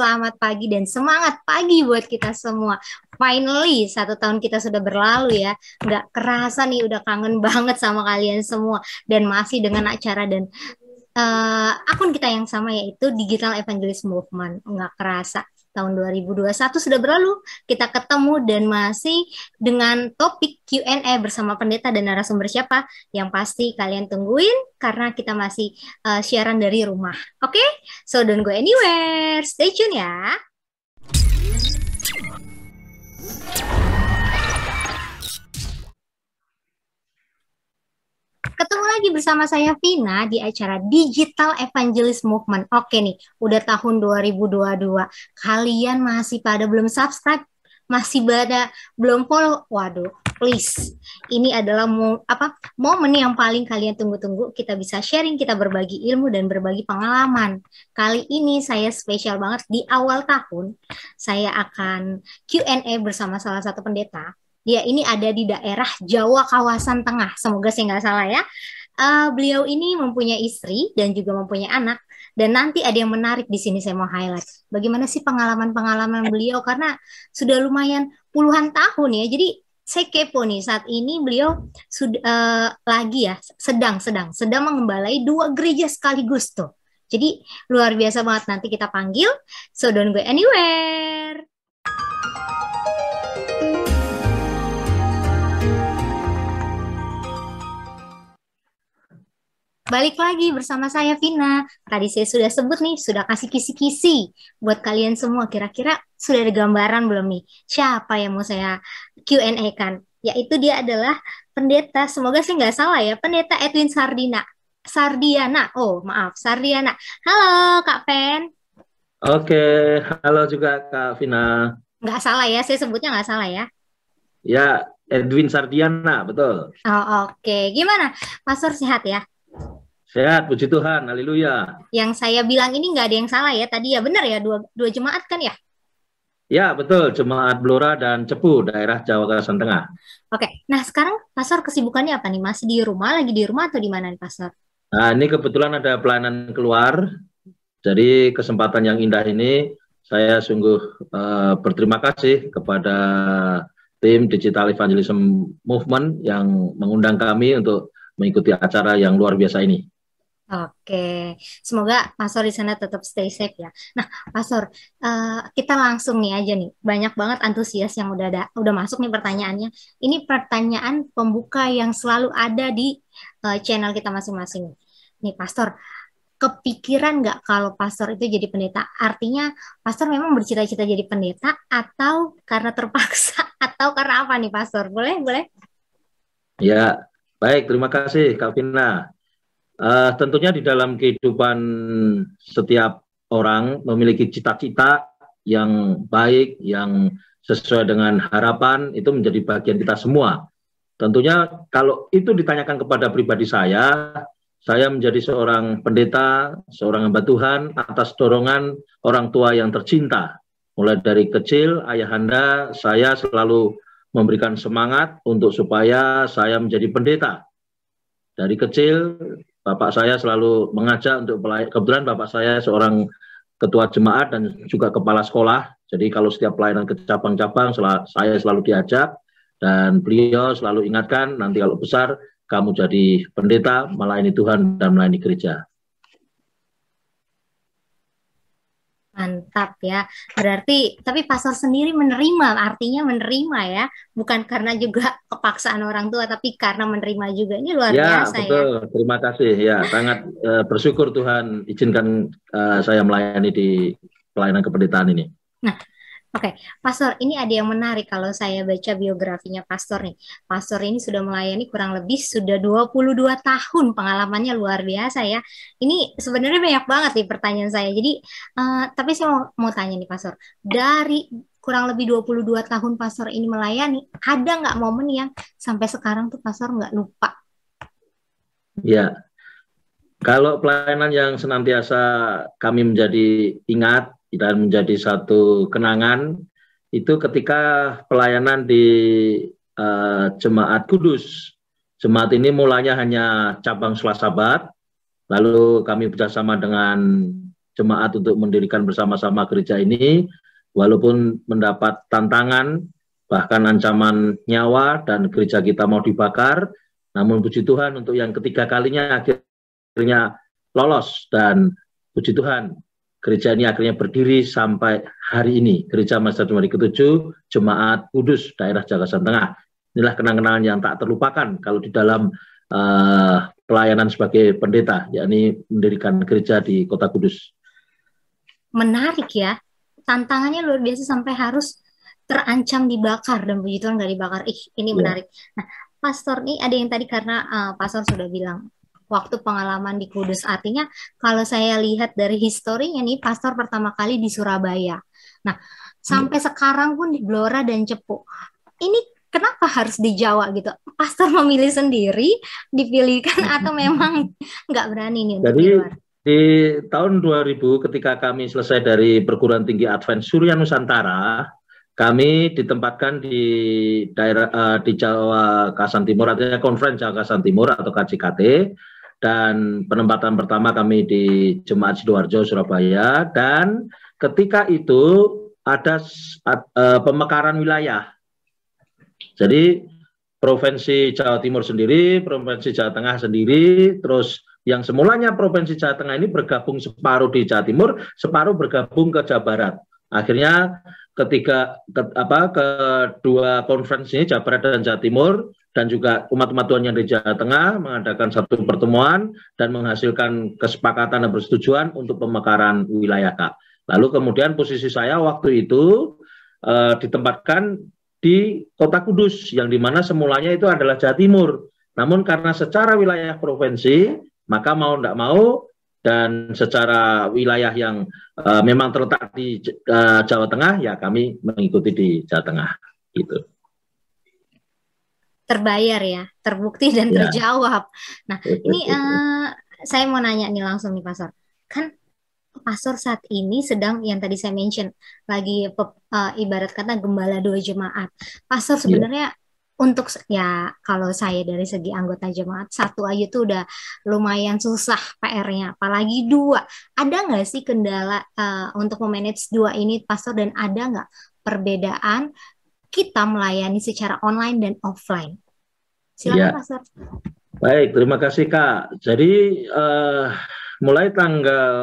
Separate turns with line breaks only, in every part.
selamat pagi dan semangat pagi buat kita semua. Finally, satu tahun kita sudah berlalu ya. Nggak kerasa nih udah kangen banget sama kalian semua. Dan masih dengan acara dan uh, akun kita yang sama yaitu Digital Evangelist Movement. Nggak kerasa tahun 2021 sudah berlalu, kita ketemu dan masih dengan topik Q&A bersama pendeta dan narasumber siapa yang pasti kalian tungguin karena kita masih uh, siaran dari rumah. Oke? Okay? So don't go anywhere. Stay tune ya. Ketemu lagi bersama saya Vina di acara Digital Evangelist Movement. Oke nih, udah tahun 2022. Kalian masih pada belum subscribe? Masih pada belum follow? Waduh, please. Ini adalah mo apa momen yang paling kalian tunggu-tunggu. Kita bisa sharing, kita berbagi ilmu dan berbagi pengalaman. Kali ini saya spesial banget di awal tahun. Saya akan Q&A bersama salah satu pendeta dia ini ada di daerah Jawa kawasan tengah. Semoga saya nggak salah ya. Uh, beliau ini mempunyai istri dan juga mempunyai anak. Dan nanti ada yang menarik di sini saya mau highlight. Bagaimana sih pengalaman-pengalaman beliau karena sudah lumayan puluhan tahun ya. Jadi saya kepo nih saat ini beliau sudah uh, lagi ya sedang sedang sedang mengembalai dua gereja sekaligus tuh. Jadi luar biasa banget nanti kita panggil. So don't go anywhere. Balik lagi bersama saya Vina. Tadi saya sudah sebut nih, sudah kasih kisi-kisi buat kalian semua. Kira-kira sudah ada gambaran belum nih? Siapa yang mau saya Q&A kan? Yaitu dia adalah pendeta, semoga sih nggak salah ya, pendeta Edwin Sardina. Sardiana, oh maaf, Sardiana. Halo Kak Pen.
Oke, halo juga Kak Vina.
Nggak salah ya, saya sebutnya nggak salah ya.
Ya, Edwin Sardiana, betul.
Oh, Oke, gimana? Pastor sehat ya?
Sehat, puji Tuhan, haleluya.
Yang saya bilang ini nggak ada yang salah ya, tadi ya benar ya, dua, dua jemaat kan ya?
Ya, betul, jemaat Blora dan Cepu, daerah Jawa Kawasan Tengah.
Oke, nah sekarang Pastor kesibukannya apa nih? Masih di rumah, lagi di rumah atau di mana nih Pastor?
Nah, ini kebetulan ada pelayanan keluar, jadi kesempatan yang indah ini saya sungguh uh, berterima kasih kepada tim Digital Evangelism Movement yang mengundang kami untuk mengikuti acara yang luar biasa ini.
Oke, semoga Pastor di sana tetap stay safe ya. Nah, Pastor, uh, kita langsung nih aja nih. Banyak banget antusias yang udah ada, udah masuk nih pertanyaannya. Ini pertanyaan pembuka yang selalu ada di uh, channel kita masing-masing. Nih, Pastor, kepikiran nggak kalau Pastor itu jadi pendeta? Artinya, Pastor memang bercita-cita jadi pendeta atau karena terpaksa atau karena apa nih, Pastor? Boleh, boleh?
Ya, baik. Terima kasih, Kak Vina. Uh, tentunya di dalam kehidupan setiap orang memiliki cita-cita yang baik, yang sesuai dengan harapan, itu menjadi bagian kita semua. Tentunya kalau itu ditanyakan kepada pribadi saya, saya menjadi seorang pendeta, seorang hamba Tuhan atas dorongan orang tua yang tercinta. Mulai dari kecil, ayahanda saya selalu memberikan semangat untuk supaya saya menjadi pendeta. Dari kecil, Bapak saya selalu mengajak untuk kebetulan Bapak saya seorang ketua jemaat dan juga kepala sekolah. Jadi kalau setiap pelayanan ke cabang-cabang saya selalu diajak dan beliau selalu ingatkan nanti kalau besar kamu jadi pendeta melayani Tuhan dan melayani gereja.
Mantap ya. Berarti tapi pastor sendiri menerima, artinya menerima ya, bukan karena juga kepaksaan orang tua tapi karena menerima juga. Ini luar
ya,
biasa
betul. ya. Terima kasih ya. Sangat uh, bersyukur Tuhan izinkan uh, saya melayani di pelayanan kependetaan ini.
Nah, Oke. Pastor, ini ada yang menarik kalau saya baca biografinya Pastor nih. Pastor ini sudah melayani kurang lebih sudah 22 tahun pengalamannya luar biasa ya. Ini sebenarnya banyak banget nih pertanyaan saya. Jadi, uh, tapi saya mau, mau tanya nih Pastor, dari kurang lebih 22 tahun Pastor ini melayani, ada nggak momen yang sampai sekarang tuh Pastor nggak lupa?
Ya, kalau pelayanan yang senantiasa kami menjadi ingat dan menjadi satu kenangan itu ketika pelayanan di uh, jemaat Kudus. Jemaat ini mulanya hanya cabang Selasabat, lalu kami bersama dengan jemaat untuk mendirikan bersama-sama gereja ini, walaupun mendapat tantangan, bahkan ancaman nyawa, dan gereja kita mau dibakar, namun puji Tuhan untuk yang ketiga kalinya akhirnya lolos, dan puji Tuhan, gereja ini akhirnya berdiri sampai hari ini. Gereja Master Jemaat ke-7, Jemaat Kudus, daerah Jagasan Tengah. Inilah kenang-kenangan yang tak terlupakan kalau di dalam uh, pelayanan sebagai pendeta, yakni mendirikan gereja di Kota Kudus
menarik ya. Tantangannya luar biasa sampai harus terancam dibakar dan puji Tuhan nggak dibakar. Ih, ini yeah. menarik. Nah, pastor nih ada yang tadi karena uh, pastor sudah bilang waktu pengalaman di Kudus artinya kalau saya lihat dari historinya nih pastor pertama kali di Surabaya. Nah, sampai yeah. sekarang pun di Blora dan Cepu. Ini kenapa harus di Jawa gitu? Pastor memilih sendiri, dipilihkan atau memang nggak berani nih
Jadi? Di tahun 2000 ketika kami selesai dari perguruan tinggi Advent Surya Nusantara, kami ditempatkan di daerah uh, di Jawa Kasan Timur artinya Konferensi Jawa Kasan Timur atau KJKT dan penempatan pertama kami di Jemaat Sidoarjo Surabaya dan ketika itu ada uh, pemekaran wilayah. Jadi Provinsi Jawa Timur sendiri, Provinsi Jawa Tengah sendiri, terus yang semulanya Provinsi Jawa Tengah ini bergabung separuh di Jawa Timur, separuh bergabung ke Jawa Barat. Akhirnya ketika ke, apa kedua konferensi ini Jawa Barat dan Jawa Timur dan juga umat-umat Tuhan yang di Jawa Tengah mengadakan satu pertemuan dan menghasilkan kesepakatan dan persetujuan untuk pemekaran wilayah Kak. Lalu kemudian posisi saya waktu itu uh, ditempatkan di Kota Kudus yang di mana semulanya itu adalah Jawa Timur. Namun karena secara wilayah provinsi maka mau tidak mau dan secara wilayah yang uh, memang terletak di uh, Jawa Tengah ya kami mengikuti di Jawa Tengah gitu
terbayar ya terbukti dan ya. terjawab nah ini uh, saya mau nanya nih langsung nih Pastor kan pastor saat ini sedang yang tadi saya mention lagi uh, ibarat kata gembala dua jemaat. Pastor iya. sebenarnya untuk ya kalau saya dari segi anggota jemaat satu aja tuh udah lumayan susah PR-nya apalagi dua. Ada nggak sih kendala uh, untuk memanage dua ini pastor? Dan ada nggak perbedaan kita melayani secara online dan offline? Silakan ya. pastor.
Baik terima kasih kak. Jadi uh, mulai tanggal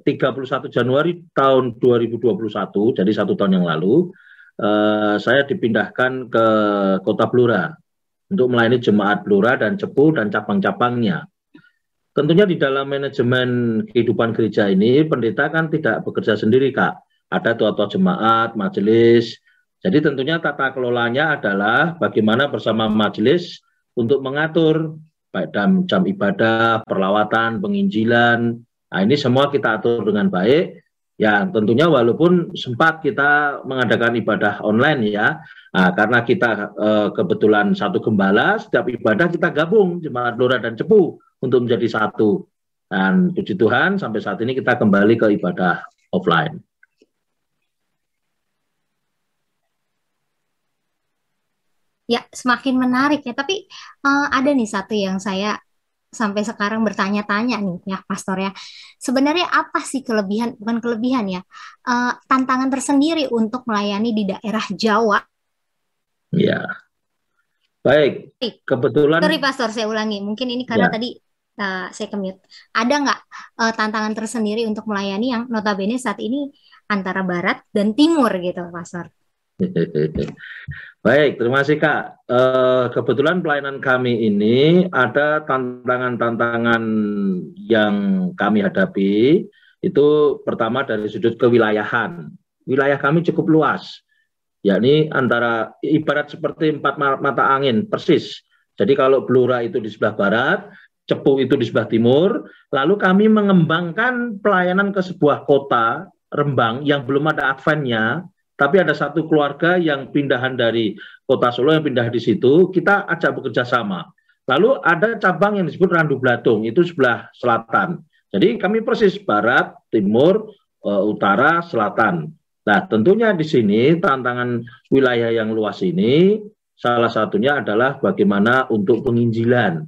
31 Januari tahun 2021 jadi satu tahun yang lalu eh, saya dipindahkan ke Kota Blora untuk melayani jemaat Blora dan Cepu dan cabang-cabangnya. Tentunya di dalam manajemen kehidupan gereja ini, pendeta kan tidak bekerja sendiri, Kak. Ada tua-tua jemaat, majelis. Jadi tentunya tata kelolanya adalah bagaimana bersama majelis untuk mengatur baik dalam jam ibadah, perlawatan, penginjilan. Nah, ini semua kita atur dengan baik Ya, tentunya walaupun sempat kita mengadakan ibadah online ya, nah, karena kita eh, kebetulan satu gembala, setiap ibadah kita gabung jemaat Lura dan Cepu untuk menjadi satu. Dan puji Tuhan sampai saat ini kita kembali ke ibadah offline.
Ya, semakin menarik ya. Tapi uh, ada nih satu yang saya sampai sekarang bertanya-tanya nih ya pastor ya. Sebenarnya apa sih kelebihan bukan kelebihan ya uh, tantangan tersendiri untuk melayani di daerah Jawa?
Ya baik. Kebetulan
sorry pastor saya ulangi. Mungkin ini karena ya. tadi uh, saya kemute. Ada nggak uh, tantangan tersendiri untuk melayani yang notabene saat ini antara barat dan timur gitu pastor
Baik, terima kasih Kak. Uh, kebetulan pelayanan kami ini ada tantangan-tantangan yang kami hadapi. Itu pertama dari sudut kewilayahan. Wilayah kami cukup luas, yakni antara ibarat seperti empat mata angin persis. Jadi kalau Blora itu di sebelah barat, Cepu itu di sebelah timur, lalu kami mengembangkan pelayanan ke sebuah kota Rembang yang belum ada adventnya, tapi ada satu keluarga yang pindahan dari kota Solo yang pindah di situ, kita ajak bekerja sama. Lalu ada cabang yang disebut Randu Blatung, itu sebelah selatan. Jadi kami persis barat, timur, uh, utara, selatan. Nah, tentunya di sini tantangan wilayah yang luas ini salah satunya adalah bagaimana untuk penginjilan.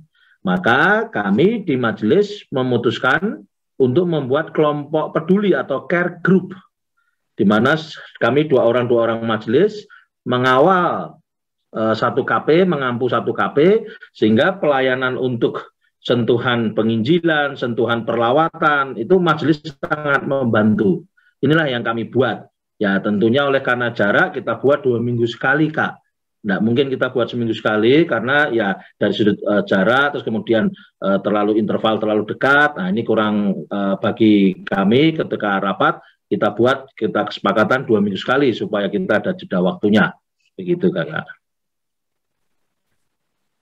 Maka kami di majelis memutuskan untuk membuat kelompok peduli atau care group di mana kami dua orang dua orang majelis mengawal uh, satu KP, mengampu satu KP sehingga pelayanan untuk sentuhan penginjilan, sentuhan perlawatan itu majelis sangat membantu. Inilah yang kami buat. Ya tentunya oleh karena jarak kita buat dua minggu sekali kak. Nah, mungkin kita buat seminggu sekali karena ya dari sudut uh, jarak terus kemudian uh, terlalu interval terlalu dekat. Nah, ini kurang uh, bagi kami ketika rapat kita buat kita kesepakatan dua minggu sekali supaya kita ada jeda waktunya. Begitu Kakak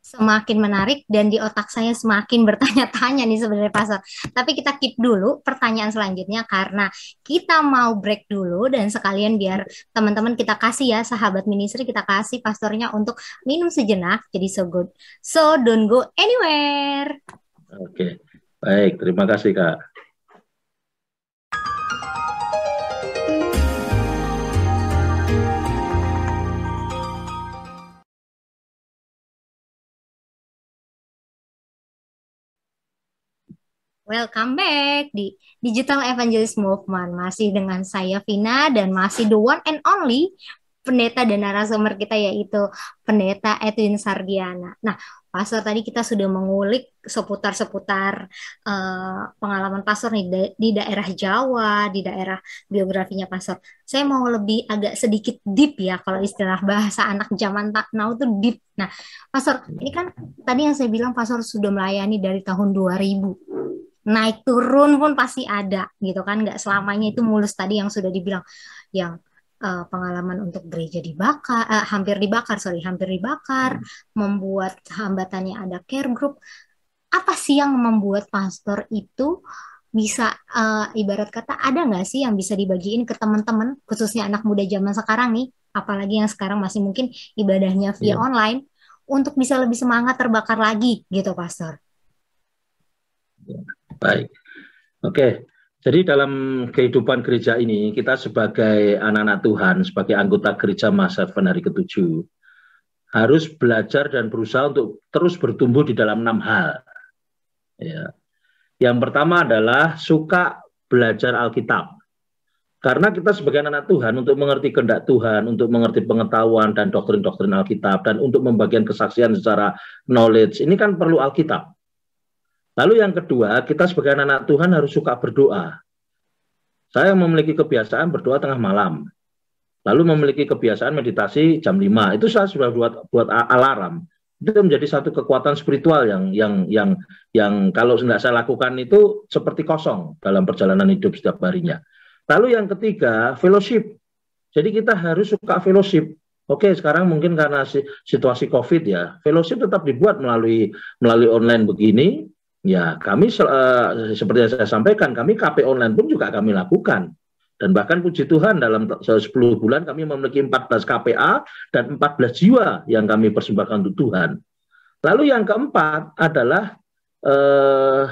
semakin menarik dan di otak saya semakin bertanya-tanya nih sebenarnya pastor. Tapi kita keep dulu pertanyaan selanjutnya karena kita mau break dulu dan sekalian biar teman-teman kita kasih ya sahabat ministry kita kasih pastornya untuk minum sejenak jadi so good. So don't go anywhere.
Oke. Baik, terima kasih Kak.
Welcome back di Digital Evangelist Movement. Masih dengan saya Vina dan masih the one and only pendeta dan narasumber kita yaitu pendeta Edwin Sardiana. Nah, Pastor tadi kita sudah mengulik seputar-seputar uh, pengalaman Pastor nih di, di daerah Jawa, di daerah biografinya Pastor. Saya mau lebih agak sedikit deep ya kalau istilah bahasa anak zaman tak now itu deep. Nah, Pastor, ini kan tadi yang saya bilang Pastor sudah melayani dari tahun 2000 naik turun pun pasti ada gitu kan nggak selamanya itu mulus tadi yang sudah dibilang yang uh, pengalaman untuk gereja dibakar uh, hampir dibakar sorry hampir dibakar hmm. membuat hambatannya ada care group apa sih yang membuat pastor itu bisa uh, ibarat kata ada nggak sih yang bisa dibagiin ke teman-teman khususnya anak muda zaman sekarang nih apalagi yang sekarang masih mungkin ibadahnya via yeah. online untuk bisa lebih semangat terbakar lagi gitu pastor.
Yeah. Baik. Oke. Jadi dalam kehidupan gereja ini kita sebagai anak-anak Tuhan, sebagai anggota gereja masa hari ketujuh, harus belajar dan berusaha untuk terus bertumbuh di dalam enam hal. Ya. Yang pertama adalah suka belajar Alkitab. Karena kita sebagai anak Tuhan untuk mengerti kehendak Tuhan, untuk mengerti pengetahuan dan doktrin-doktrin Alkitab, dan untuk membagikan kesaksian secara knowledge, ini kan perlu Alkitab. Lalu yang kedua, kita sebagai anak-anak Tuhan harus suka berdoa. Saya memiliki kebiasaan berdoa tengah malam. Lalu memiliki kebiasaan meditasi jam 5. Itu saya sudah buat buat alarm. Itu menjadi satu kekuatan spiritual yang yang yang yang kalau tidak saya lakukan itu seperti kosong dalam perjalanan hidup setiap harinya. Lalu yang ketiga, fellowship. Jadi kita harus suka fellowship. Oke, sekarang mungkin karena situasi Covid ya, fellowship tetap dibuat melalui melalui online begini, Ya, kami uh, seperti yang saya sampaikan, kami KP online pun juga kami lakukan. Dan bahkan puji Tuhan dalam 10 bulan kami memiliki 14 KPA dan 14 jiwa yang kami persembahkan untuk Tuhan. Lalu yang keempat adalah uh,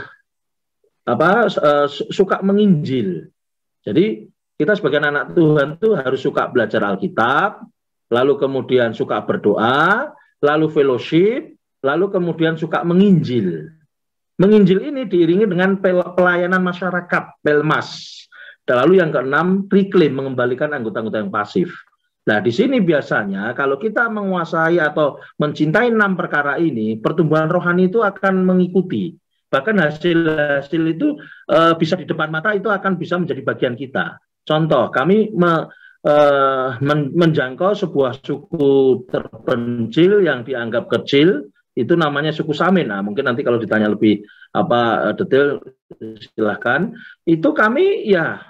apa uh, suka menginjil. Jadi kita sebagai anak Tuhan itu harus suka belajar Alkitab, lalu kemudian suka berdoa, lalu fellowship, lalu kemudian suka menginjil. Menginjil ini diiringi dengan pelayanan masyarakat, pelmas. Lalu yang keenam, reclaim, mengembalikan anggota-anggota yang pasif. Nah, di sini biasanya kalau kita menguasai atau mencintai enam perkara ini, pertumbuhan rohani itu akan mengikuti. Bahkan hasil-hasil itu e, bisa di depan mata itu akan bisa menjadi bagian kita. Contoh, kami me, e, men, menjangkau sebuah suku terpencil yang dianggap kecil, itu namanya suku Samin. Nah, mungkin nanti kalau ditanya lebih apa eh, detail silahkan. Itu kami ya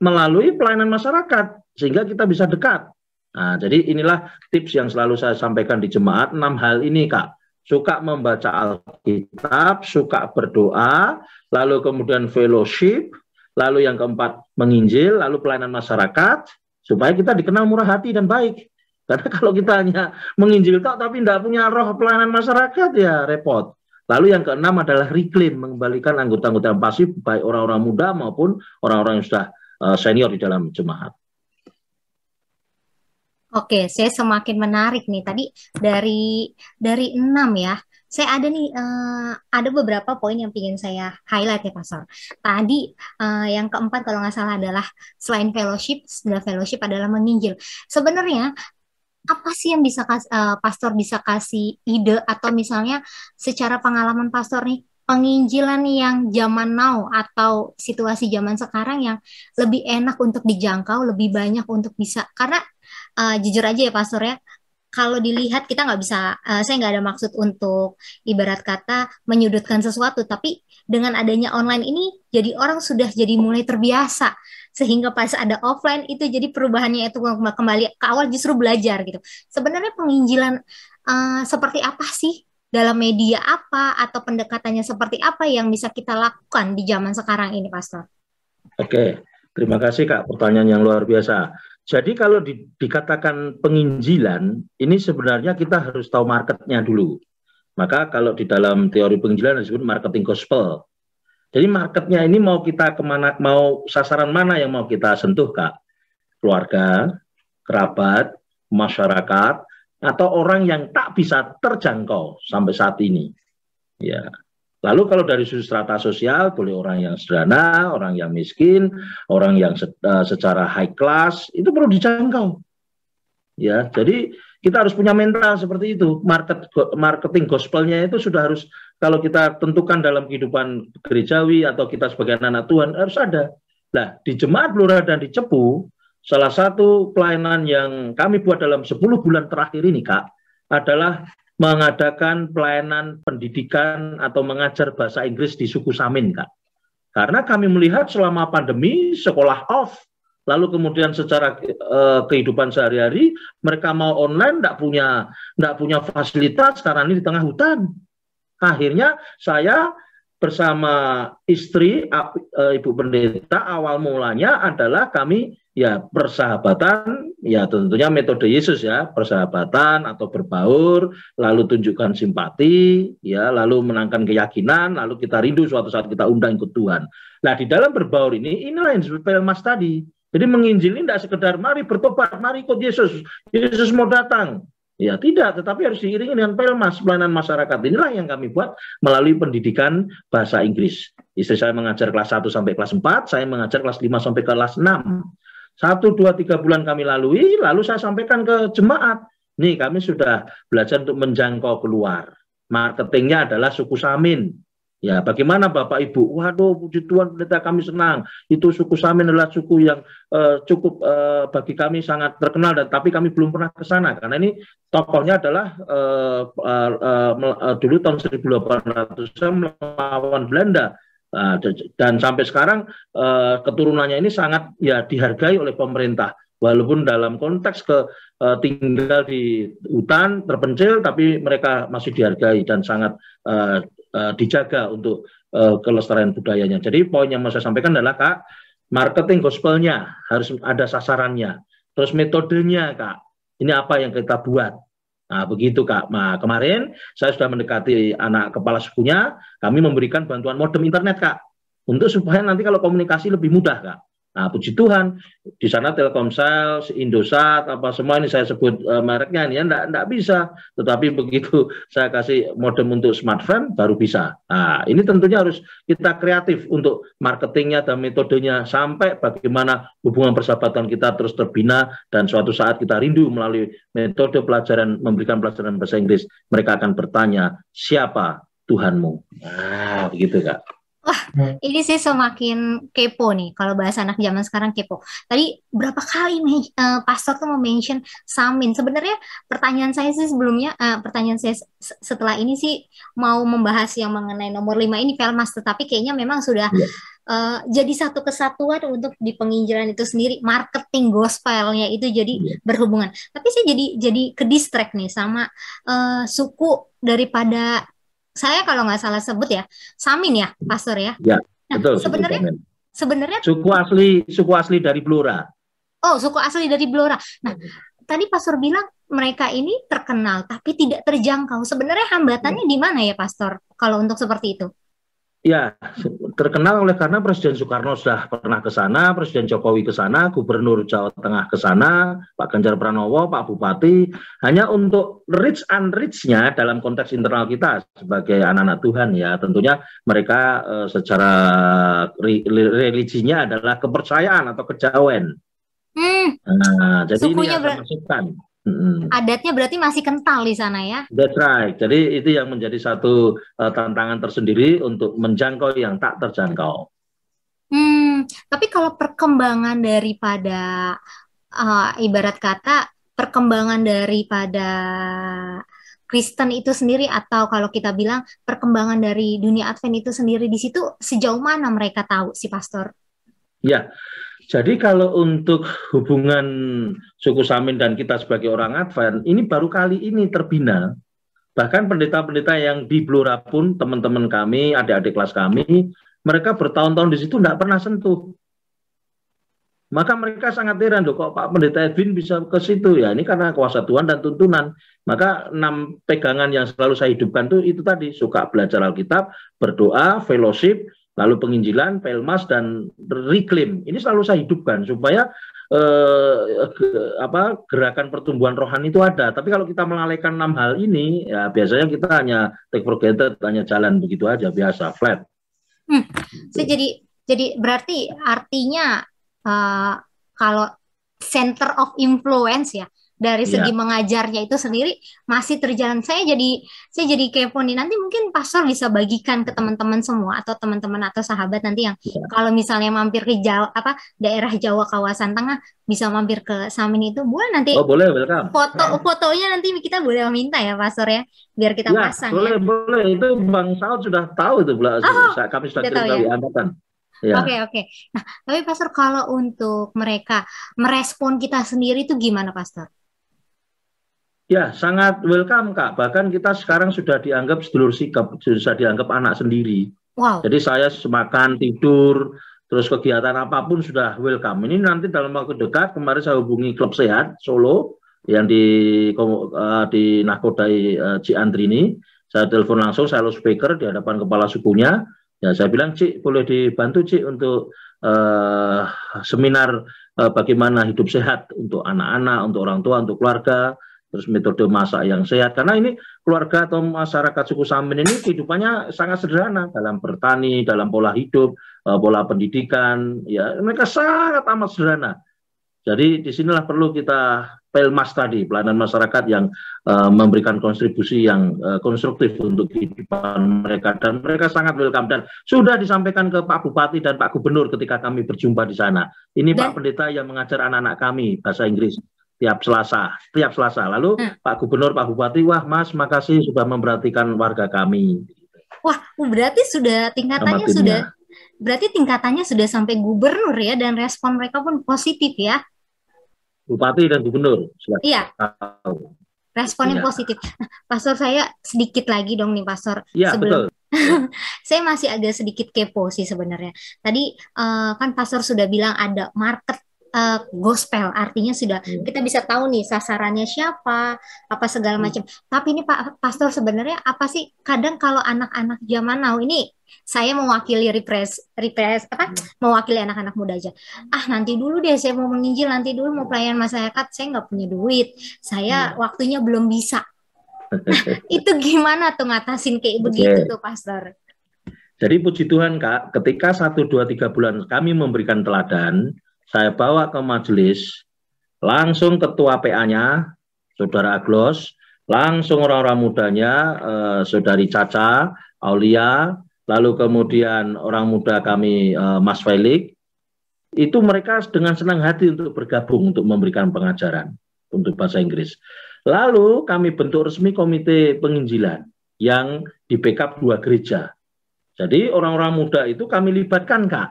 melalui pelayanan masyarakat sehingga kita bisa dekat. Nah, jadi inilah tips yang selalu saya sampaikan di jemaat enam hal ini, Kak. Suka membaca Alkitab, suka berdoa, lalu kemudian fellowship, lalu yang keempat menginjil, lalu pelayanan masyarakat supaya kita dikenal murah hati dan baik. Karena kalau kita hanya menginjil tak tapi tidak punya roh pelayanan masyarakat ya repot. Lalu yang keenam adalah reclaim, mengembalikan anggota-anggota yang pasif, baik orang-orang muda maupun orang-orang yang sudah uh, senior di dalam jemaat.
Oke, saya semakin menarik nih. Tadi dari dari enam ya, saya ada nih uh, ada beberapa poin yang ingin saya highlight ya Pastor. Tadi uh, yang keempat kalau nggak salah adalah selain fellowship, setelah fellowship adalah menginjil. Sebenarnya apa sih yang bisa kas, uh, pastor bisa kasih ide? Atau misalnya secara pengalaman pastor nih penginjilan yang zaman now atau situasi zaman sekarang yang lebih enak untuk dijangkau, lebih banyak untuk bisa karena uh, jujur aja ya pastor ya kalau dilihat kita nggak bisa, uh, saya nggak ada maksud untuk ibarat kata menyudutkan sesuatu, tapi dengan adanya online ini jadi orang sudah jadi mulai terbiasa sehingga pas ada offline itu jadi perubahannya itu kembali ke awal justru belajar gitu. Sebenarnya penginjilan uh, seperti apa sih dalam media apa atau pendekatannya seperti apa yang bisa kita lakukan di zaman sekarang ini, Pastor?
Oke, terima kasih Kak, pertanyaan yang luar biasa. Jadi kalau di, dikatakan penginjilan, ini sebenarnya kita harus tahu marketnya dulu. Maka kalau di dalam teori penginjilan disebut marketing gospel. Jadi marketnya ini mau kita ke mana, mau sasaran mana yang mau kita sentuh kak? Keluarga, kerabat, masyarakat, atau orang yang tak bisa terjangkau sampai saat ini. Ya, Lalu kalau dari sudut strata sosial, boleh orang yang sederhana, orang yang miskin, orang yang se uh, secara high class, itu perlu dijangkau. Ya, jadi kita harus punya mental seperti itu. Market marketing gospelnya itu sudah harus kalau kita tentukan dalam kehidupan gerejawi atau kita sebagai anak Tuhan harus ada. Nah, di jemaat Blora dan di Cepu, salah satu pelayanan yang kami buat dalam 10 bulan terakhir ini, Kak, adalah mengadakan pelayanan pendidikan atau mengajar bahasa Inggris di suku Samin, Kak. Karena kami melihat selama pandemi sekolah off, lalu kemudian secara uh, kehidupan sehari-hari mereka mau online tidak punya tidak punya fasilitas karena ini di tengah hutan. Akhirnya saya bersama istri uh, Ibu Pendeta awal mulanya adalah kami ya persahabatan ya tentunya metode Yesus ya persahabatan atau berbaur lalu tunjukkan simpati ya lalu menangkan keyakinan lalu kita rindu suatu saat kita undang ikut Tuhan nah di dalam berbaur ini inilah yang disebut Mas tadi jadi menginjil ini tidak sekedar mari bertobat mari ikut Yesus Yesus mau datang Ya tidak, tetapi harus diiringi dengan pelmas pelayanan masyarakat. Inilah yang kami buat melalui pendidikan bahasa Inggris. Istri saya mengajar kelas 1 sampai kelas 4, saya mengajar kelas 5 sampai kelas 6. Satu, dua, tiga bulan kami lalui, lalu saya sampaikan ke jemaat. Nih, kami sudah belajar untuk menjangkau keluar. Marketingnya adalah suku Samin. Ya, bagaimana Bapak Ibu? Waduh, puji Tuhan, pendeta kami senang. Itu suku Samin adalah suku yang uh, cukup uh, bagi kami sangat terkenal dan tapi kami belum pernah ke sana karena ini tokohnya adalah uh, uh, uh, uh, dulu tahun 1800 melawan Belanda Nah, dan sampai sekarang uh, keturunannya ini sangat ya dihargai oleh pemerintah walaupun dalam konteks ke uh, tinggal di hutan terpencil tapi mereka masih dihargai dan sangat uh, uh, dijaga untuk uh, kelestarian budayanya. Jadi poin yang mau saya sampaikan adalah Kak, marketing gospelnya harus ada sasarannya. Terus metodenya Kak, ini apa yang kita buat? Nah, begitu Kak. Nah, kemarin saya sudah mendekati anak kepala sukunya, kami memberikan bantuan modem internet Kak. Untuk supaya nanti kalau komunikasi lebih mudah Kak. Nah, puji Tuhan, di sana Telkomsel, Indosat, apa semua ini saya sebut uh, mereknya ini ya, enggak, enggak bisa. Tetapi begitu saya kasih modem untuk smartphone, baru bisa. Nah, ini tentunya harus kita kreatif untuk marketingnya dan metodenya sampai bagaimana hubungan persahabatan kita terus terbina dan suatu saat kita rindu melalui metode pelajaran, memberikan pelajaran bahasa Inggris, mereka akan bertanya, siapa Tuhanmu? Nah, begitu Kak.
Wah, hmm. ini sih semakin kepo nih kalau bahasa anak zaman sekarang kepo. Tadi berapa kali uh, pastor tuh mau mention Samin. Sebenarnya pertanyaan saya sih sebelumnya, uh, pertanyaan saya setelah ini sih mau membahas yang mengenai nomor 5 ini Velmas, tetapi kayaknya memang sudah yeah. Iya. uh, jadi satu kesatuan untuk di penginjilan itu sendiri, marketing gospelnya itu jadi yeah. berhubungan. Tapi saya jadi jadi ke distract nih sama uh, suku daripada saya kalau nggak salah sebut ya Samin ya Pastor ya.
Ya nah, betul. Sebenarnya
sebenarnya
suku asli suku asli dari Blora.
Oh suku asli dari Blora. Nah tadi Pastor bilang mereka ini terkenal tapi tidak terjangkau. Sebenarnya hambatannya ya. di mana ya Pastor kalau untuk seperti itu?
Ya terkenal oleh karena Presiden Soekarno sudah pernah ke sana, Presiden Jokowi ke sana, Gubernur Jawa Tengah ke sana, Pak Ganjar Pranowo, Pak Bupati, hanya untuk rich and rich-nya dalam konteks internal kita sebagai anak-anak Tuhan ya, tentunya mereka uh, secara religinya adalah kepercayaan atau kejawen. Hmm. Nah, jadi Sukunya ini akan masukkan.
Hmm. Adatnya berarti masih kental di sana ya?
That's right. Jadi itu yang menjadi satu uh, tantangan tersendiri untuk menjangkau yang tak terjangkau.
Hmm, tapi kalau perkembangan daripada uh, ibarat kata perkembangan daripada Kristen itu sendiri atau kalau kita bilang perkembangan dari dunia Advent itu sendiri di situ sejauh mana mereka tahu si pastor?
Ya, jadi kalau untuk hubungan suku Samin dan kita sebagai orang Advent, ini baru kali ini terbina. Bahkan pendeta-pendeta yang di Blora pun, teman-teman kami, adik-adik kelas kami, mereka bertahun-tahun di situ tidak pernah sentuh. Maka mereka sangat heran, kok Pak Pendeta Edwin bisa ke situ ya? Ini karena kuasa Tuhan dan tuntunan. Maka enam pegangan yang selalu saya hidupkan itu itu tadi suka belajar Alkitab, berdoa, fellowship, lalu penginjilan, pelmas dan reclaim. Ini selalu saya hidupkan supaya eh, apa gerakan pertumbuhan rohani itu ada. Tapi kalau kita melalaikan enam hal ini, ya biasanya kita hanya take for granted, hanya jalan begitu aja biasa flat.
Hmm, saya jadi jadi berarti artinya uh, kalau center of influence ya dari iya. segi mengajarnya itu sendiri masih terjalan. Saya jadi saya jadi kepo nih. Nanti mungkin pastor bisa bagikan ke teman-teman semua atau teman-teman atau sahabat nanti yang ya. kalau misalnya mampir ke Jawa apa daerah Jawa kawasan tengah bisa mampir ke Samin itu boleh nanti.
Oh, boleh, welcome.
Foto fotonya nanti kita boleh minta ya pastor ya biar kita ya, pasang.
Boleh, ya. boleh. Itu Bang Saud sudah tahu itu oh, kami sudah kali ya? angkatan.
Oke ya. oke. Okay, Nah, tapi Pastor kalau untuk mereka merespon kita sendiri itu gimana Pastor?
Ya, sangat welcome Kak. Bahkan kita sekarang sudah dianggap sedulur sikap, sudah dianggap anak sendiri. Wow. Jadi saya semakan tidur, terus kegiatan apa pun sudah welcome. Ini nanti dalam waktu dekat kemarin saya hubungi klub sehat Solo yang di uh, di nakodai uh, Ciandri ini. Saya telepon langsung, saya lalu speaker di hadapan kepala sukunya. Ya, saya bilang Cik boleh dibantu Cik untuk uh, seminar uh, bagaimana hidup sehat untuk anak-anak, untuk orang tua, untuk keluarga terus metode masak yang sehat. Karena ini keluarga atau masyarakat suku Samin ini kehidupannya sangat sederhana. Dalam bertani, dalam pola hidup, uh, pola pendidikan, ya mereka sangat amat sederhana. Jadi di sinilah perlu kita pelmas tadi pelayanan masyarakat yang uh, memberikan kontribusi yang uh, konstruktif untuk kehidupan mereka. Dan mereka sangat welcome. Dan sudah disampaikan ke Pak Bupati dan Pak Gubernur ketika kami berjumpa di sana. Ini dan, Pak Pendeta yang mengajar anak-anak kami bahasa Inggris tiap Selasa, tiap Selasa. Lalu hmm. Pak Gubernur, Pak Bupati, wah Mas, makasih sudah memperhatikan warga kami.
Wah, berarti sudah tingkatannya sudah berarti tingkatannya sudah sampai gubernur ya dan respon mereka pun positif ya.
Bupati dan gubernur.
Iya. Responnya ya. positif. Nah, Pastor saya sedikit lagi dong nih Pastor.
Iya, betul.
saya masih agak sedikit kepo sih sebenarnya. Tadi uh, kan Pastor sudah bilang ada market uh, gospel artinya sudah hmm. kita bisa tahu nih sasarannya siapa apa segala hmm. macam tapi ini Pak Pastor sebenarnya apa sih kadang kalau anak-anak zaman now ini saya mewakili repres repres apa hmm. mewakili anak-anak muda aja ah nanti dulu deh saya mau menginjil nanti dulu mau pelayan masyarakat saya nggak punya duit saya hmm. waktunya belum bisa itu gimana tuh ngatasin kayak okay. begitu tuh pastor
jadi puji Tuhan kak ketika satu dua tiga bulan kami memberikan teladan saya bawa ke majelis, langsung ketua PA-nya, Saudara Aglos, langsung orang-orang mudanya, eh, Saudari Caca, Aulia, lalu kemudian orang muda kami eh, Mas Felix, itu mereka dengan senang hati untuk bergabung untuk memberikan pengajaran untuk bahasa Inggris. Lalu kami bentuk resmi komite penginjilan yang di backup dua gereja. Jadi orang-orang muda itu kami libatkan kak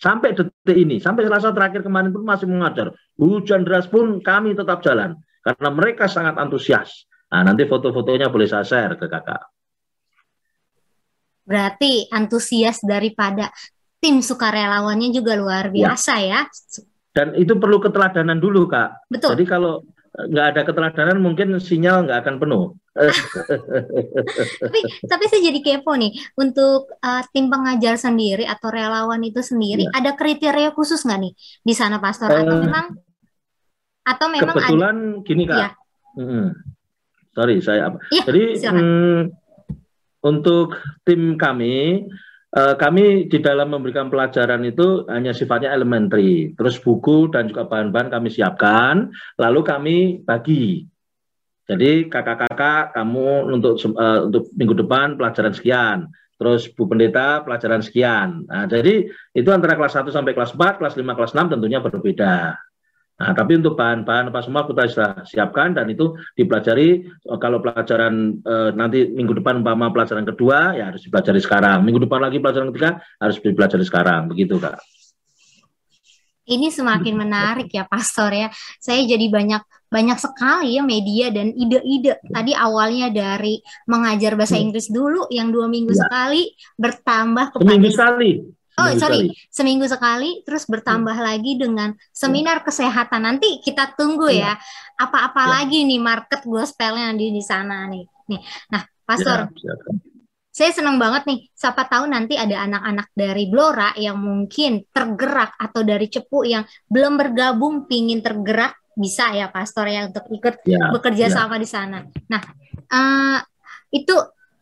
Sampai detik ini, sampai selasa terakhir kemarin pun masih mengajar. Hujan deras pun kami tetap jalan. Karena mereka sangat antusias. Nah, nanti foto-fotonya boleh saya share ke kakak.
Berarti antusias daripada tim sukarelawannya juga luar ya. biasa ya. ya.
Dan itu perlu keteladanan dulu, Kak. Betul. Jadi kalau nggak ada keteladanan mungkin sinyal nggak akan penuh.
tapi tapi saya jadi kepo nih untuk uh, tim pengajar sendiri atau relawan itu sendiri ya. ada kriteria khusus nggak nih di sana pastor atau uh, memang atau memang
kebetulan ada, gini kak. Ya. Hmm, sorry saya apa? Ya, jadi hmm, untuk tim kami kami di dalam memberikan pelajaran itu hanya sifatnya elementary, terus buku dan juga bahan-bahan kami siapkan, lalu kami bagi. Jadi kakak-kakak kamu untuk uh, untuk minggu depan pelajaran sekian, terus Bu Pendeta pelajaran sekian. Nah, jadi itu antara kelas 1 sampai kelas 4, kelas 5, kelas 6 tentunya berbeda. Nah, tapi untuk bahan-bahan apa semua kita sudah siapkan dan itu dipelajari eh, kalau pelajaran e, nanti minggu depan umpama pelajaran kedua ya harus dipelajari sekarang. Minggu depan lagi pelajaran ketiga harus dipelajari sekarang. Begitu, Kak.
Ini semakin menarik ya, Pastor ya. Saya jadi banyak banyak sekali ya media dan ide-ide. Tadi awalnya dari mengajar bahasa. Inggris dulu yang dua minggu ya. sekali bertambah
kepada Seminggu sekali
Oh sorry, sekali. seminggu sekali, terus bertambah hmm. lagi dengan seminar hmm. kesehatan. Nanti kita tunggu ya, apa-apa ya. lagi nih market gospelnya di di sana nih. Nih, nah, Pastor, ya, saya senang banget nih. Siapa tahu nanti ada anak-anak dari Blora yang mungkin tergerak atau dari Cepu yang belum bergabung, pingin tergerak, bisa ya, Pastor ya untuk ikut ya, bekerja ya. sama di sana. Nah, uh, itu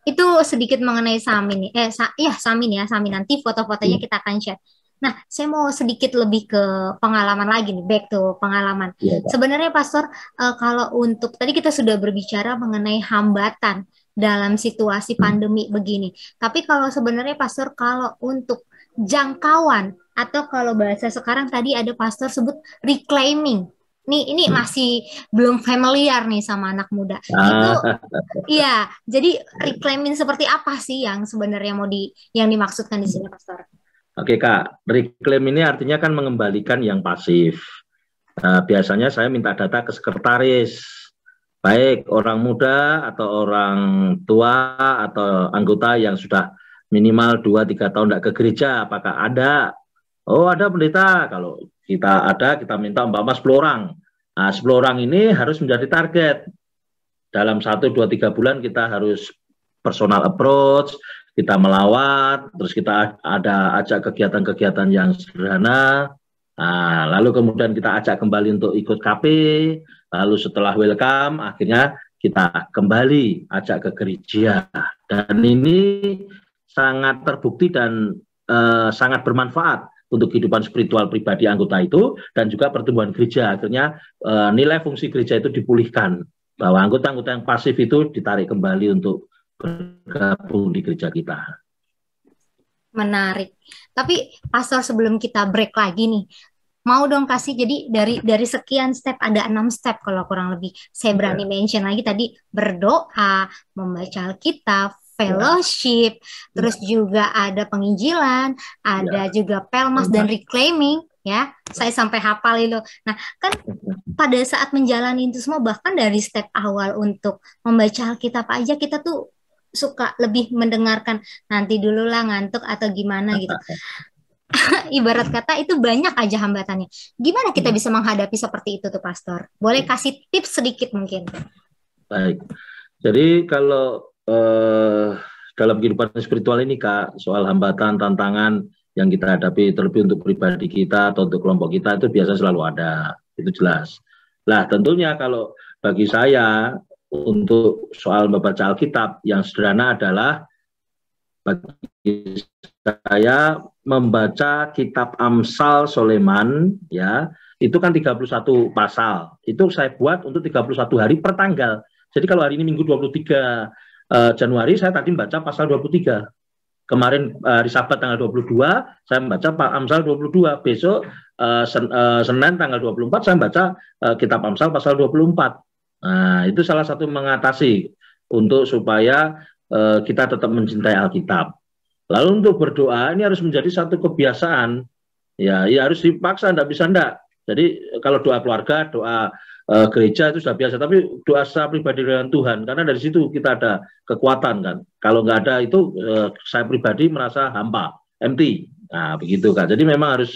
itu sedikit mengenai Samin nih. Eh, sa ya Samin ya, Samin nanti foto-fotonya hmm. kita akan share. Nah, saya mau sedikit lebih ke pengalaman lagi nih, back to pengalaman. Ya, Sebenarnya Pastor, uh, kalau untuk tadi kita sudah berbicara mengenai hambatan dalam situasi hmm. pandemi hmm. begini. Tapi kalau sebenarnya Pastor, kalau untuk jangkauan atau kalau bahasa sekarang tadi ada Pastor sebut reclaiming Nih ini hmm. masih belum familiar nih sama anak muda. Ah. Itu iya, jadi reclaiming seperti apa sih yang sebenarnya mau di yang dimaksudkan di sini Pastor?
Oke Kak, reclaim ini artinya kan mengembalikan yang pasif. Nah, biasanya saya minta data ke sekretaris, baik orang muda atau orang tua atau anggota yang sudah minimal 2-3 tahun tidak ke gereja, apakah ada? Oh ada pendeta, kalau kita ada, kita minta umpama 10 orang. Nah, 10 orang ini harus menjadi target. Dalam satu dua tiga bulan kita harus personal approach, kita melawat, terus kita ada ajak kegiatan-kegiatan yang sederhana, nah, lalu kemudian kita ajak kembali untuk ikut KP, lalu setelah welcome, akhirnya kita kembali ajak ke gereja. Dan ini sangat terbukti dan uh, sangat bermanfaat untuk kehidupan spiritual pribadi anggota itu dan juga pertumbuhan gereja. Akhirnya e, nilai fungsi gereja itu dipulihkan bahwa anggota-anggota yang pasif itu ditarik kembali untuk bergabung di gereja kita.
Menarik. Tapi pastor sebelum kita break lagi nih, mau dong kasih jadi dari dari sekian step ada enam step kalau kurang lebih saya berani yeah. mention lagi tadi berdoa membaca Alkitab fellowship, ya. terus juga ada penginjilan, ada ya. juga pelmas ya. dan reclaiming ya. Saya sampai hafal itu. Nah, kan pada saat menjalani itu semua bahkan dari step awal untuk membaca Alkitab aja kita tuh suka lebih mendengarkan nanti dulu lah ngantuk atau gimana gitu. Ibarat kata itu banyak aja hambatannya. Gimana kita bisa menghadapi seperti itu tuh Pastor? Boleh kasih tips sedikit mungkin?
Baik. Jadi kalau eh, dalam kehidupan spiritual ini kak soal hambatan tantangan yang kita hadapi terlebih untuk pribadi kita atau untuk kelompok kita itu biasa selalu ada itu jelas. Lah tentunya kalau bagi saya untuk soal membaca Alkitab yang sederhana adalah bagi saya membaca kitab Amsal Soleman ya itu kan 31 pasal. Itu saya buat untuk 31 hari per tanggal. Jadi kalau hari ini Minggu 23 uh, Januari saya tadi membaca pasal 23. Kemarin uh, hari Sabat tanggal 22 saya membaca Pak Amsal 22. Besok uh, sen, uh, Senin tanggal 24 saya membaca uh, kitab Amsal pasal 24. Nah, itu salah satu mengatasi untuk supaya uh, kita tetap mencintai Alkitab. Lalu untuk berdoa ini harus menjadi satu kebiasaan. Ya, ya harus dipaksa, tidak bisa enggak. Jadi kalau doa keluarga, doa uh, gereja itu sudah biasa, tapi doa secara pribadi dengan Tuhan, karena dari situ kita ada kekuatan kan. Kalau nggak ada itu uh, saya pribadi merasa hampa, empty. Nah begitu kan. Jadi memang harus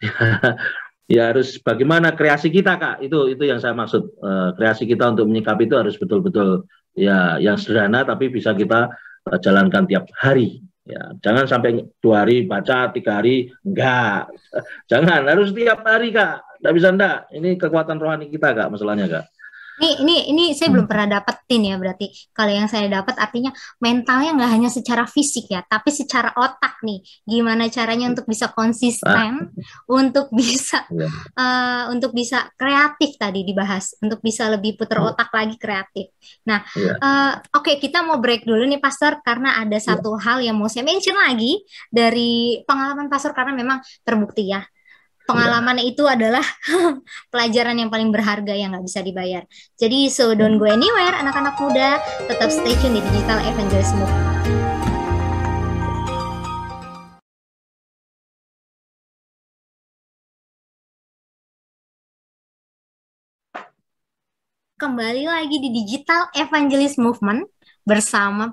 ya harus bagaimana kreasi kita kak itu itu yang saya maksud uh, kreasi kita untuk menyikapi itu harus betul-betul ya yang sederhana tapi bisa kita uh, jalankan tiap hari ya jangan sampai dua hari baca tiga hari enggak. Jangan harus tiap hari kak. Tidak bisa enggak. Ini kekuatan rohani kita kak masalahnya kak
ini ini ini saya belum hmm. pernah dapetin ya berarti kalau yang saya dapat artinya mentalnya nggak hanya secara fisik ya, tapi secara otak nih. Gimana caranya untuk bisa konsisten, ah. untuk bisa yeah. Iya. uh, untuk bisa kreatif tadi dibahas, untuk bisa lebih putar oh. otak lagi kreatif. Nah, yeah. Iya. uh, oke okay, kita mau break dulu nih Pastor karena ada iya. satu yeah. hal yang mau saya mention lagi dari pengalaman Pastor karena memang terbukti ya pengalaman ya. itu adalah pelajaran yang paling berharga yang nggak bisa dibayar. Jadi so don't go anywhere anak-anak muda, tetap stay tune di Digital Evangelism Kembali lagi di Digital Evangelist Movement bersama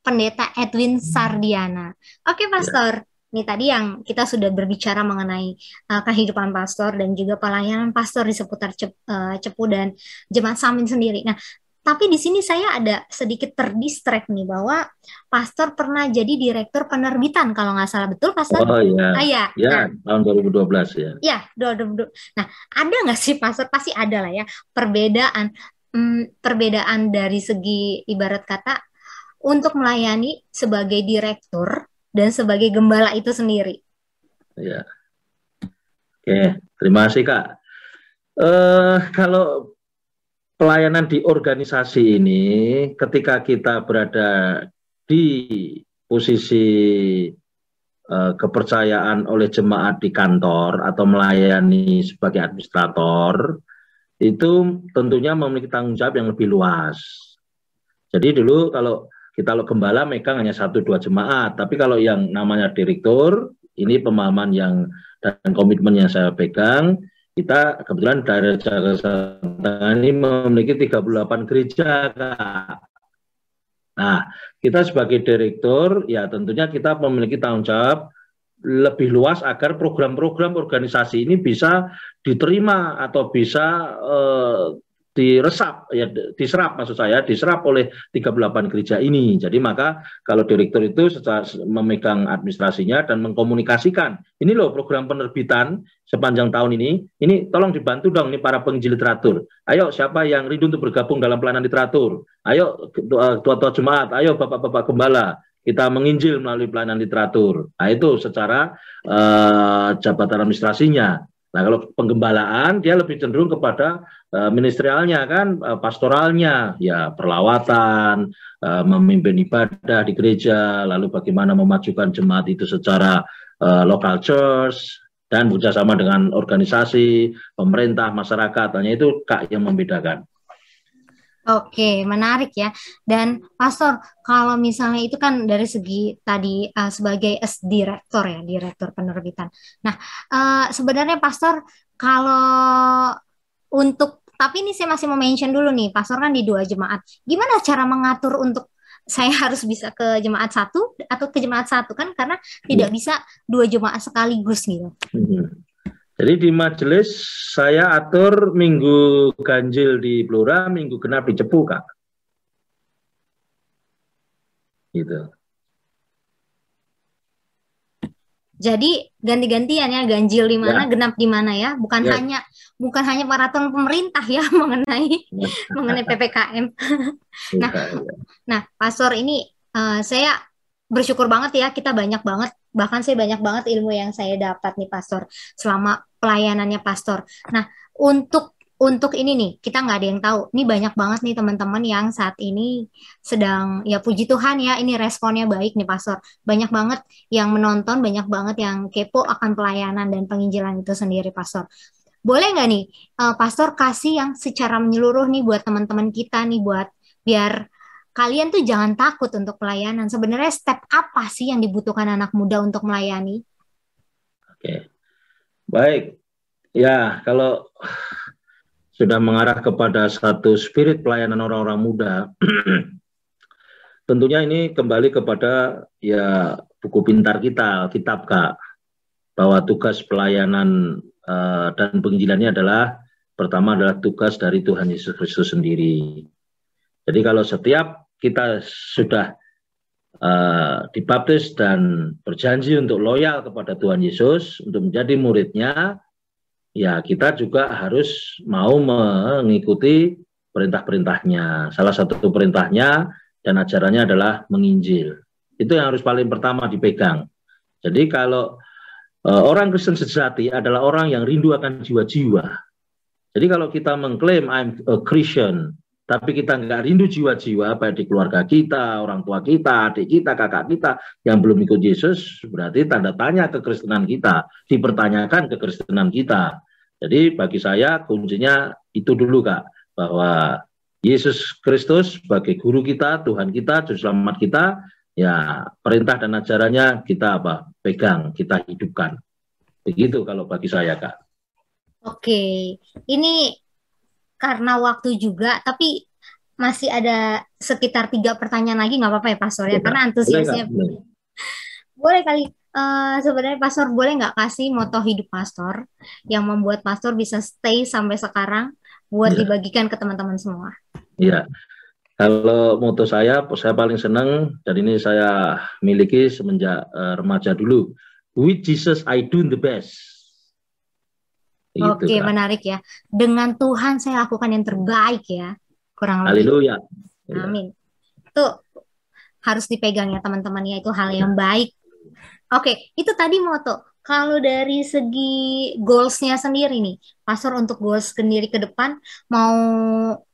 Pendeta Edwin Sardiana. Oke, Pastor. Ini tadi yang kita sudah berbicara mengenai uh, kehidupan pastor dan juga pelayanan pastor di seputar Cep, uh, Cepu dan Jemaat Samin sendiri. Nah, tapi di sini saya ada sedikit terdistract nih bahwa pastor pernah jadi direktur penerbitan kalau nggak salah betul pastor?
Oh iya. Ah, ya. Ya, nah, tahun 2012 ya.
Ya, 2012. Nah, ada nggak sih pastor? Pasti ada lah ya perbedaan hmm, perbedaan dari segi ibarat kata untuk melayani sebagai direktur dan sebagai gembala itu sendiri.
Ya. Oke, terima kasih Kak. Uh, kalau pelayanan di organisasi ini, ketika kita berada di posisi uh, kepercayaan oleh jemaat di kantor atau melayani sebagai administrator, itu tentunya memiliki tanggung jawab yang lebih luas. Jadi dulu kalau kita kalau gembala megang hanya satu dua jemaat, tapi kalau yang namanya direktur, ini pemahaman yang dan komitmen yang saya pegang, kita kebetulan dari Jakarta ini memiliki 38 gereja, Kak. Nah, kita sebagai direktur, ya tentunya kita memiliki tanggung jawab lebih luas agar program-program organisasi ini bisa diterima atau bisa eh, diresap ya diserap maksud saya diserap oleh 38 gereja ini. Jadi maka kalau direktur itu secara memegang administrasinya dan mengkomunikasikan ini loh program penerbitan sepanjang tahun ini ini tolong dibantu dong ini para penginjil literatur. Ayo siapa yang rindu untuk bergabung dalam pelayanan literatur? Ayo tua-tua jemaat, ayo bapak-bapak gembala kita menginjil melalui pelayanan literatur. Nah itu secara uh, jabatan administrasinya. Nah, kalau penggembalaan dia lebih cenderung kepada ministerialnya kan, uh, pastoralnya, ya perlawatan, uh, memimpin ibadah di gereja, lalu bagaimana memajukan jemaat itu secara local church dan bekerjasama dengan organisasi, pemerintah, masyarakat. Hanya itu kak yang membedakan.
Oke, menarik ya. Dan Pastor, kalau misalnya itu kan dari segi tadi uh, sebagai S direktur ya, direktur penerbitan. Nah, uh, sebenarnya Pastor kalau untuk tapi ini saya masih mau mention dulu nih, Pastor kan di dua jemaat. Gimana cara mengatur untuk saya harus bisa ke jemaat satu atau ke jemaat satu kan karena tidak iya. bisa dua jemaat sekaligus gitu. Hmm.
Jadi di majelis saya atur minggu ganjil di Blora, minggu genap di Cepu, Kak. Gitu.
Jadi ganti-gantian ya ganjil di mana, ya. genap di mana ya, bukan ya. hanya bukan hanya peraturan pemerintah ya mengenai ya. mengenai PPKM. nah, ya. nah, Pastor ini uh, saya bersyukur banget ya kita banyak banget bahkan saya banyak banget ilmu yang saya dapat nih pastor selama pelayanannya pastor. Nah untuk untuk ini nih kita nggak ada yang tahu. Ini banyak banget nih teman-teman yang saat ini sedang ya puji Tuhan ya ini responnya baik nih pastor. Banyak banget yang menonton, banyak banget yang kepo akan pelayanan dan penginjilan itu sendiri pastor. Boleh nggak nih uh, pastor kasih yang secara menyeluruh nih buat teman-teman kita nih buat biar kalian tuh jangan takut untuk pelayanan. Sebenarnya step apa sih yang dibutuhkan anak muda untuk melayani?
Oke, baik. Ya, kalau sudah mengarah kepada satu spirit pelayanan orang-orang muda, tentunya ini kembali kepada ya buku pintar kita, kitab kak, bahwa tugas pelayanan uh, dan penginjilannya adalah pertama adalah tugas dari Tuhan Yesus Kristus sendiri. Jadi kalau setiap kita sudah uh, dibaptis dan berjanji untuk loyal kepada Tuhan Yesus untuk menjadi muridnya, ya kita juga harus mau mengikuti perintah-perintahnya. Salah satu perintahnya dan ajarannya adalah menginjil. Itu yang harus paling pertama dipegang. Jadi kalau uh, orang Kristen sejati adalah orang yang rindu akan jiwa-jiwa. Jadi kalau kita mengklaim I'm a Christian, tapi kita nggak rindu jiwa-jiwa baik di keluarga kita, orang tua kita, adik kita, kakak kita yang belum ikut Yesus, berarti tanda tanya kekristenan kita, dipertanyakan kekristenan kita. Jadi bagi saya kuncinya itu dulu kak, bahwa Yesus Kristus sebagai guru kita, Tuhan kita, juru selamat kita, ya perintah dan ajarannya kita apa? Pegang kita hidupkan. Begitu kalau bagi saya kak.
Oke ini karena waktu juga tapi masih ada sekitar tiga pertanyaan lagi nggak apa-apa ya pastor ya, karena antusiasnya boleh, boleh kali uh, sebenarnya pastor boleh nggak kasih moto hidup pastor yang membuat pastor bisa stay sampai sekarang buat ya. dibagikan ke teman-teman semua
Iya, kalau moto saya, saya paling senang dan ini saya miliki semenjak uh, remaja dulu. With Jesus I do the best.
Gitu, Oke, kan. menarik ya. Dengan Tuhan saya lakukan yang terbaik ya. Kurang lebih.
Haleluya.
Amin. Itu harus dipegang ya teman-teman ya itu hal yang baik. Oke, itu tadi moto. Kalau dari segi goalsnya sendiri nih, pastor untuk goals sendiri ke depan, mau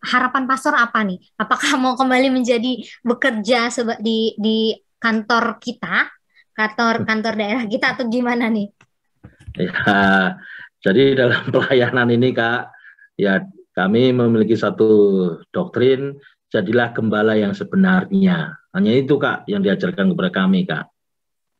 harapan pastor apa nih? Apakah mau kembali menjadi bekerja di di kantor kita, kantor kantor daerah kita atau gimana nih?
Ya, jadi dalam pelayanan ini kak, ya kami memiliki satu doktrin, jadilah gembala yang sebenarnya. Hanya itu kak yang diajarkan kepada kami kak.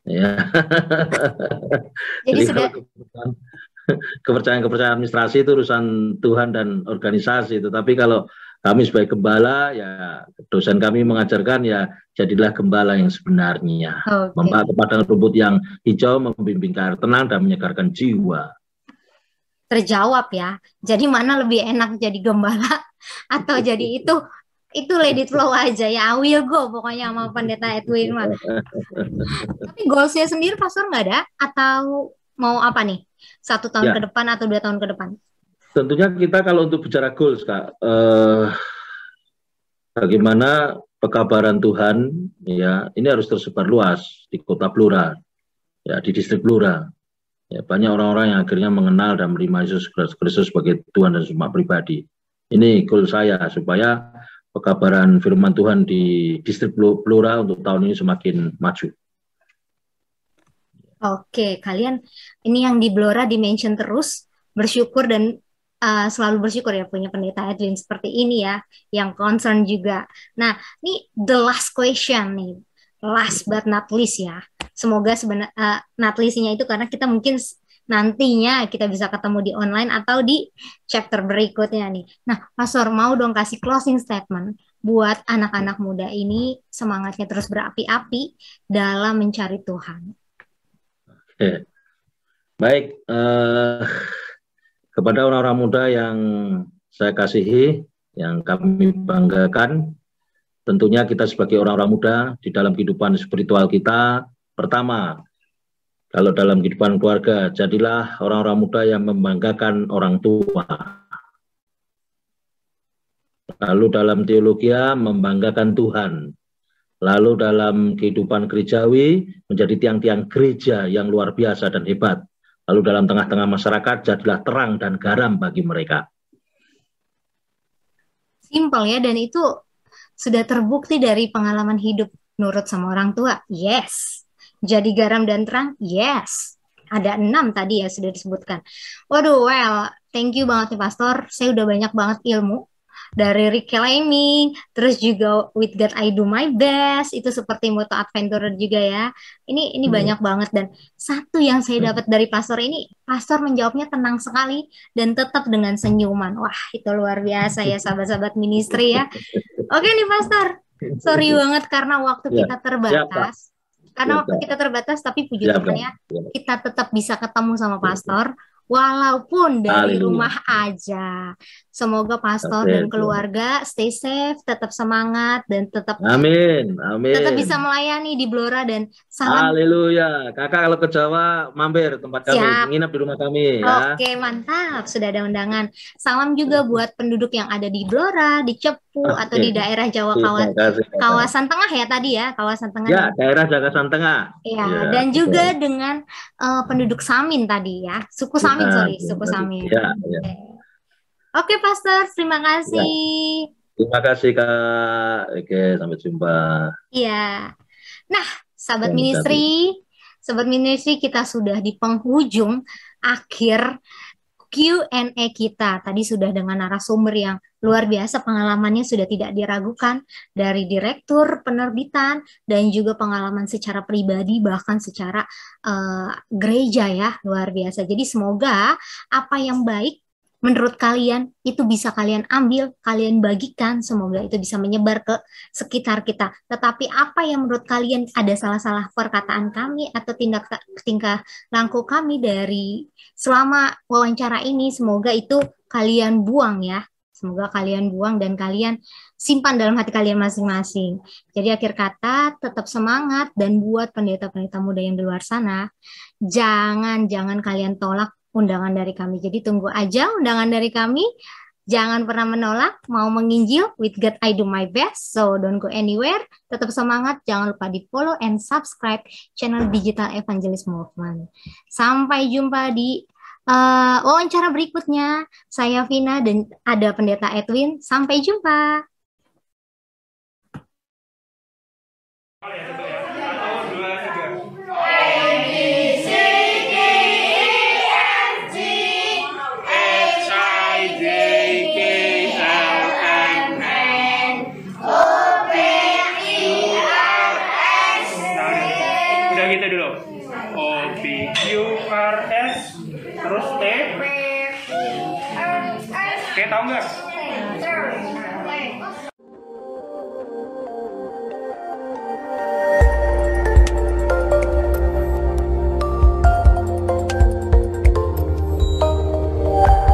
Ya. Jadi, Jadi sudah kepercayaan-kepercayaan administrasi itu urusan Tuhan dan organisasi. Tetapi kalau kami sebagai gembala, ya dosen kami mengajarkan ya jadilah gembala yang sebenarnya. Okay. Membawa kepada rumput yang hijau, membimbing ke air tenang dan menyegarkan jiwa.
Terjawab ya. Jadi mana lebih enak jadi gembala atau jadi itu itu it flow aja ya I will go pokoknya sama pendeta Edwin mah. Tapi goalsnya sendiri pastor nggak ada? Atau mau apa nih? Satu tahun ya. ke depan atau dua tahun ke depan?
Tentunya kita kalau untuk bicara goals kak eh, bagaimana pekabaran Tuhan ya ini harus tersebar luas di kota Blora ya di distrik Blora ya banyak orang-orang yang akhirnya mengenal dan menerima Yesus Kristus sebagai Tuhan dan semua pribadi. Ini goal saya supaya pekabaran firman Tuhan di distrik Blora untuk tahun ini semakin maju.
Oke, kalian ini yang di Blora dimention terus bersyukur dan uh, selalu bersyukur ya punya pendeta Edwin seperti ini ya, yang concern juga. Nah, ini the last question nih, last but not least ya. Semoga sebenarnya uh, not itu karena kita mungkin nantinya kita bisa ketemu di online atau di chapter berikutnya nih. Nah, Pastor mau dong kasih closing statement buat anak-anak muda ini semangatnya terus berapi-api dalam mencari Tuhan.
Oke. Baik, uh, kepada orang-orang muda yang saya kasihi, yang kami banggakan, tentunya kita sebagai orang-orang muda di dalam kehidupan spiritual kita, pertama, kalau dalam kehidupan keluarga, jadilah orang-orang muda yang membanggakan orang tua. Lalu dalam teologi membanggakan Tuhan. Lalu dalam kehidupan gerejawi menjadi tiang-tiang gereja yang luar biasa dan hebat. Lalu dalam tengah-tengah masyarakat jadilah terang dan garam bagi mereka.
Simpel ya, dan itu sudah terbukti dari pengalaman hidup nurut sama orang tua. Yes, jadi garam dan terang? Yes. Ada enam tadi ya sudah disebutkan. Waduh, well, thank you banget nih Pastor. Saya udah banyak banget ilmu dari reclaiming, terus juga with God I do my best, itu seperti moto adventurer juga ya. Ini ini hmm. banyak banget dan satu yang saya hmm. dapat dari pastor ini, pastor menjawabnya tenang sekali dan tetap dengan senyuman. Wah, itu luar biasa ya sahabat-sahabat ministry ya. Oke nih pastor, sorry banget karena waktu ya, kita terbatas karena waktu kita terbatas tapi puji ya, Tuhan ya kita tetap bisa ketemu sama pastor walaupun dari Haleluya. rumah aja. Semoga pastor Amin. dan keluarga stay safe, tetap semangat dan tetap
Amin. Amin.
Tetap bisa melayani di Blora dan salam.
Haleluya. Kakak kalau ke Jawa mampir tempat kami, Siap. nginep di rumah kami
ya. Oke, mantap. Sudah ada undangan. Salam juga buat penduduk yang ada di Blora, di Oke. atau di daerah Jawa kawasan kawasan tengah ya tadi ya, kawasan tengah.
Ya, daerah kawasan tengah.
Ya, ya dan juga dengan uh, penduduk Samin tadi ya. Suku Samin, ya, sorry, suku Samin. Ya, ya. Oke, Pastor, terima kasih.
Ya. Terima kasih, Kak. Oke, sampai jumpa.
Iya. Nah, sahabat ministry, sahabat ministry kita sudah di penghujung akhir Q&A kita. Tadi sudah dengan narasumber yang luar biasa pengalamannya sudah tidak diragukan dari direktur penerbitan dan juga pengalaman secara pribadi bahkan secara uh, gereja ya luar biasa. Jadi semoga apa yang baik menurut kalian itu bisa kalian ambil, kalian bagikan, semoga itu bisa menyebar ke sekitar kita. Tetapi apa yang menurut kalian ada salah-salah perkataan kami atau tindak tingkah laku kami dari selama wawancara ini, semoga itu kalian buang ya. Semoga kalian buang dan kalian simpan dalam hati kalian masing-masing. Jadi akhir kata tetap semangat dan buat pendeta-pendeta muda yang di luar sana, jangan jangan kalian tolak undangan dari kami. Jadi tunggu aja undangan dari kami. Jangan pernah menolak, mau menginjil, with God I do my best, so don't go anywhere. Tetap semangat, jangan lupa di follow and subscribe channel Digital Evangelist Movement. Sampai jumpa di uh, wawancara berikutnya. Saya Vina dan ada pendeta Edwin. Sampai jumpa.
Tahu nggak